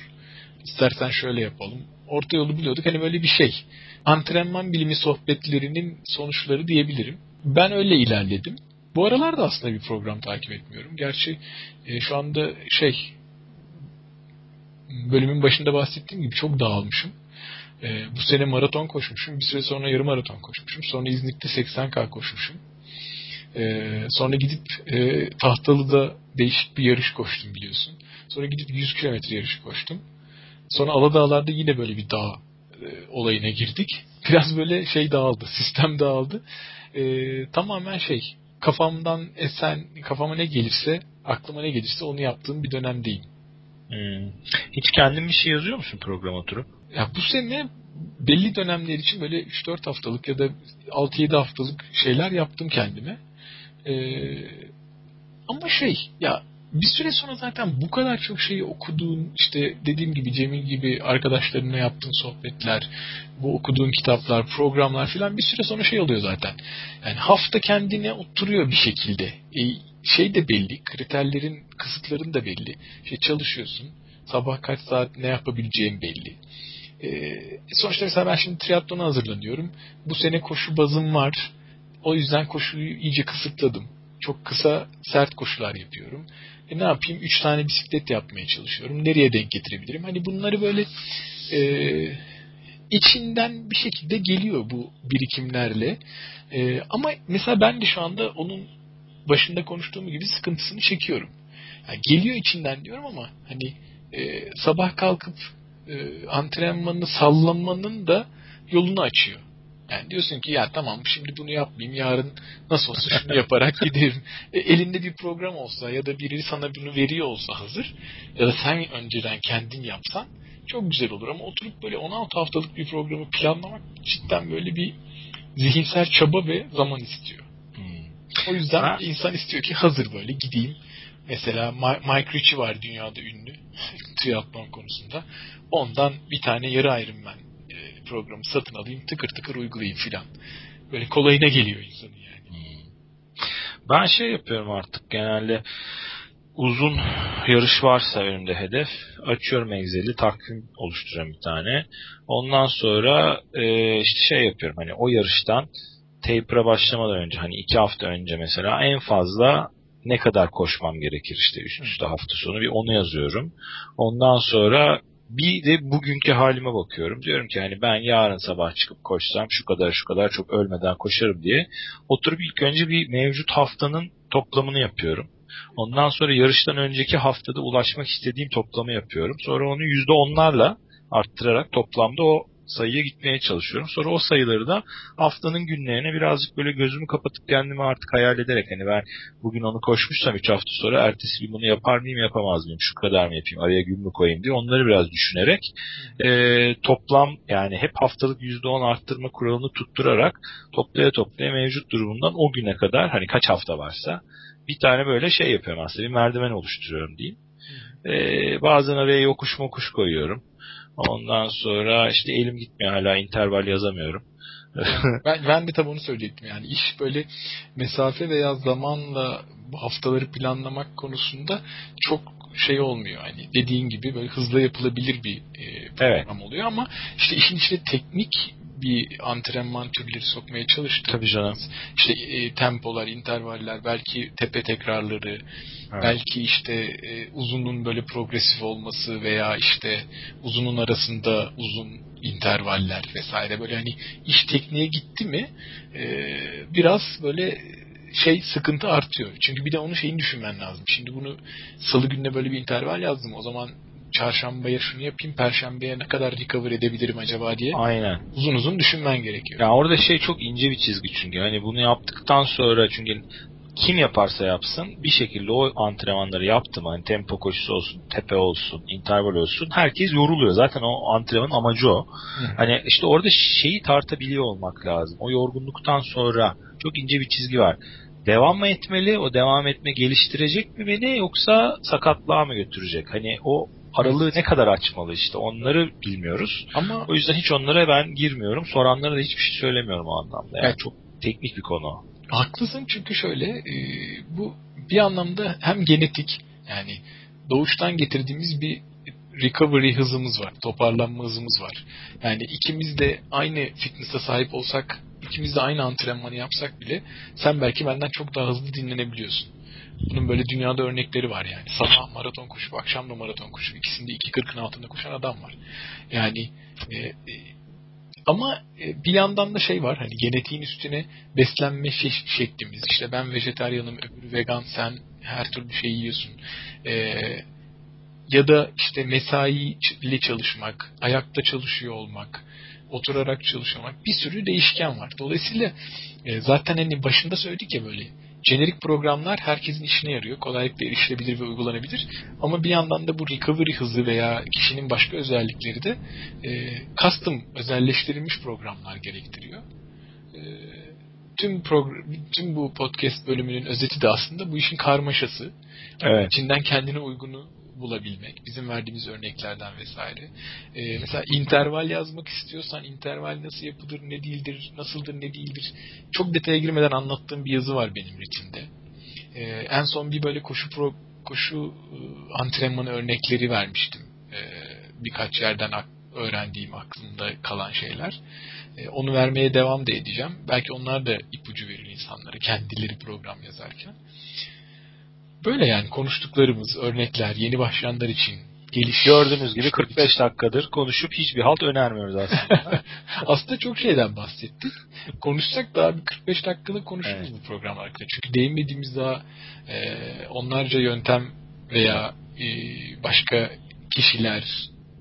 Speaker 1: İstersen şöyle yapalım. Orta yolu biliyorduk. Hani böyle bir şey. Antrenman bilimi sohbetlerinin sonuçları diyebilirim. Ben öyle ilerledim. Bu aralarda aslında bir program takip etmiyorum. Gerçi e, şu anda şey bölümün başında bahsettiğim gibi çok dağılmışım. E, bu sene maraton koşmuşum. Bir süre sonra yarım maraton koşmuşum. Sonra İznik'te 80K koşmuşum. E, sonra gidip e, Tahtalı'da değişik bir yarış koştum biliyorsun. Sonra gidip 100 kilometre yarışı koştum. Sonra Aladağlar'da yine böyle bir dağ e, olayına girdik. Biraz böyle şey dağıldı, sistem dağıldı. E, tamamen şey, kafamdan esen, kafama ne gelirse, aklıma ne gelirse onu yaptığım bir dönemdeyim.
Speaker 2: Hmm. Hiç kendin bir şey yazıyor musun program oturup?
Speaker 1: Ya bu sene belli dönemler için böyle 3-4 haftalık ya da 6-7 haftalık şeyler yaptım kendime. Ee, ama şey ya bir süre sonra zaten bu kadar çok şeyi okuduğun işte dediğim gibi Cemil gibi arkadaşlarınla yaptığın sohbetler, bu okuduğun kitaplar, programlar filan bir süre sonra şey oluyor zaten. Yani hafta kendine oturuyor bir şekilde. E, şey de belli, kriterlerin, kısıtların da belli. İşte çalışıyorsun, sabah kaç saat ne yapabileceğin belli. E, sonuçta mesela ben şimdi triatlona hazırlanıyorum. Bu sene koşu bazım var. O yüzden koşuyu iyice kısıtladım. Çok kısa, sert koşular yapıyorum. E ne yapayım? Üç tane bisiklet yapmaya çalışıyorum. Nereye denk getirebilirim? Hani bunları böyle e, içinden bir şekilde geliyor bu birikimlerle. E, ama mesela ben de şu anda onun başında konuştuğum gibi sıkıntısını çekiyorum. Yani geliyor içinden diyorum ama hani e, sabah kalkıp e, antrenmanını sallamanın da yolunu açıyor. Yani diyorsun ki ya tamam şimdi bunu yapmayayım yarın nasıl olsa şunu yaparak giderim. E, elinde bir program olsa ya da biri sana bunu veriyor olsa hazır ya da sen önceden kendin yapsan çok güzel olur ama oturup böyle 16 haftalık bir programı planlamak cidden böyle bir zihinsel çaba ve zaman istiyor. Hmm. O yüzden ha. insan istiyor ki hazır böyle gideyim Mesela Mike Ritchie var dünyada ünlü triatlon konusunda. Ondan bir tane yarı Ironman e, programı satın alayım tıkır tıkır uygulayayım filan. Böyle kolayına geliyor insanın yani. Hmm.
Speaker 2: Ben şey yapıyorum artık genelde uzun yarış varsa önümde hedef açıyorum Excel'i takvim oluşturuyorum bir tane. Ondan sonra e, işte şey yapıyorum hani o yarıştan taper'a başlamadan önce hani iki hafta önce mesela en fazla ne kadar koşmam gerekir işte üst üste hafta sonu bir onu yazıyorum. Ondan sonra bir de bugünkü halime bakıyorum. Diyorum ki hani ben yarın sabah çıkıp koşsam şu kadar şu kadar çok ölmeden koşarım diye. Oturup ilk önce bir mevcut haftanın toplamını yapıyorum. Ondan sonra yarıştan önceki haftada ulaşmak istediğim toplamı yapıyorum. Sonra onu %10'larla arttırarak toplamda o sayıya gitmeye çalışıyorum. Sonra o sayıları da haftanın günlerine birazcık böyle gözümü kapatıp kendimi artık hayal ederek hani ben bugün onu koşmuşsam 3 hafta sonra ertesi gün bunu yapar mıyım yapamaz mıyım şu kadar mı yapayım araya gün mü koyayım diye onları biraz düşünerek e, toplam yani hep haftalık %10 arttırma kuralını tutturarak toplaya toplaya mevcut durumundan o güne kadar hani kaç hafta varsa bir tane böyle şey yapıyorum aslında bir merdiven oluşturuyorum diyeyim. Ee, bazen araya yokuş mokuş koyuyorum. Ondan sonra işte elim gitmiyor hala interval yazamıyorum.
Speaker 1: ben, ben de tam onu söyleyecektim yani iş böyle mesafe veya zamanla haftaları planlamak konusunda çok şey olmuyor hani dediğin gibi böyle hızlı yapılabilir bir e, program evet. oluyor ama işte işin içine teknik bir antrenman türleri sokmaya çalıştık.
Speaker 2: Tabii canım.
Speaker 1: İşte e, tempolar, intervaller, belki tepe tekrarları, evet. belki işte e, uzunun böyle progresif olması veya işte uzunun arasında uzun intervaller vesaire böyle hani iş tekniğe gitti mi e, biraz böyle şey sıkıntı artıyor. Çünkü bir de onun şeyini düşünmen lazım. Şimdi bunu salı gününe böyle bir interval yazdım. O zaman çarşambaya şunu yapayım, perşembeye ne kadar recover edebilirim acaba diye.
Speaker 2: Aynen.
Speaker 1: Uzun uzun düşünmen gerekiyor.
Speaker 2: Ya orada şey çok ince bir çizgi çünkü. Hani bunu yaptıktan sonra çünkü kim yaparsa yapsın bir şekilde o antrenmanları yaptı mı hani tempo koşusu olsun, tepe olsun, interval olsun herkes yoruluyor. Zaten o antrenmanın amacı o. Hı. Hani işte orada şeyi tartabiliyor olmak lazım. O yorgunluktan sonra çok ince bir çizgi var. Devam mı etmeli? O devam etme geliştirecek mi beni yoksa sakatlığa mı götürecek? Hani o aralığı ne kadar açmalı işte onları bilmiyoruz. Ama o yüzden hiç onlara ben girmiyorum. Soranlara da hiçbir şey söylemiyorum o anlamda. Yani evet. çok teknik bir konu.
Speaker 1: Haklısın çünkü şöyle e, bu bir anlamda hem genetik yani doğuştan getirdiğimiz bir recovery hızımız var. Toparlanma hızımız var. Yani ikimiz de aynı fitness'a sahip olsak, ikimiz de aynı antrenmanı yapsak bile sen belki benden çok daha hızlı dinlenebiliyorsun. Bunun böyle dünyada örnekleri var yani. Sabah maraton koşup akşam da maraton koşup ikisinde 2.40'ın altında koşan adam var. Yani e, e, ama e, bir yandan da şey var hani genetiğin üstüne beslenme şeklimiz işte ben vejetaryanım öbürü vegan sen her türlü şey yiyorsun. E, ya da işte mesai ile çalışmak, ayakta çalışıyor olmak, oturarak çalışmak bir sürü değişken var. Dolayısıyla e, zaten hani başında söyledik ya böyle jenerik programlar herkesin işine yarıyor. Kolaylıkla erişilebilir ve uygulanabilir. Ama bir yandan da bu recovery hızı veya kişinin başka özellikleri de e, custom özelleştirilmiş programlar gerektiriyor. E, tüm program, tüm bu podcast bölümünün özeti de aslında bu işin karmaşası. Evet. İçinden kendine uygunu bulabilmek. Bizim verdiğimiz örneklerden vesaire. Ee, mesela interval yazmak istiyorsan interval nasıl yapılır, ne değildir, nasıldır, ne değildir. Çok detaya girmeden anlattığım bir yazı var benim ritimde. Ee, en son bir böyle koşu pro, koşu e, antrenmanı örnekleri vermiştim. Ee, birkaç yerden öğrendiğim aklımda kalan şeyler. Ee, onu vermeye devam da edeceğim. Belki onlar da ipucu verir insanlara kendileri program yazarken. Böyle yani konuştuklarımız, örnekler yeni başlayanlar için
Speaker 2: geliş. Gördüğünüz gibi 45 dakikadır konuşup hiçbir halt önermiyoruz aslında.
Speaker 1: aslında çok şeyden bahsettik. Konuşsak daha bir 45 dakikada konuşuruz evet. bu program hakkında. Çünkü değinmediğimiz daha e, onlarca yöntem veya e, başka kişiler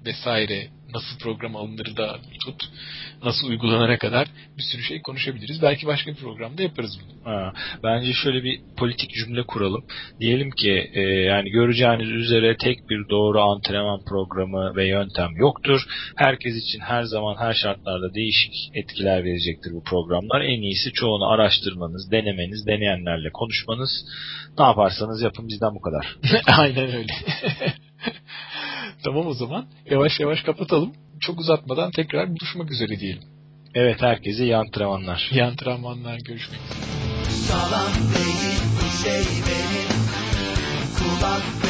Speaker 1: vesaire nasıl program alınır da tut nasıl uygulanana kadar bir sürü şey konuşabiliriz. Belki başka bir programda yaparız bunu.
Speaker 2: Ha, bence şöyle bir politik cümle kuralım. Diyelim ki e, yani göreceğiniz üzere tek bir doğru antrenman programı ve yöntem yoktur. Herkes için her zaman her şartlarda değişik etkiler verecektir bu programlar. En iyisi çoğunu araştırmanız, denemeniz, deneyenlerle konuşmanız. Ne yaparsanız yapın bizden bu kadar.
Speaker 1: Aynen öyle. tamam o zaman. Yavaş yavaş kapatalım. Çok uzatmadan tekrar buluşmak üzere diyelim.
Speaker 2: Evet herkese iyi antrenmanlar.
Speaker 1: İyi antrenmanlar. Görüşmek üzere.
Speaker 3: Salam değil, şey benim. Kulak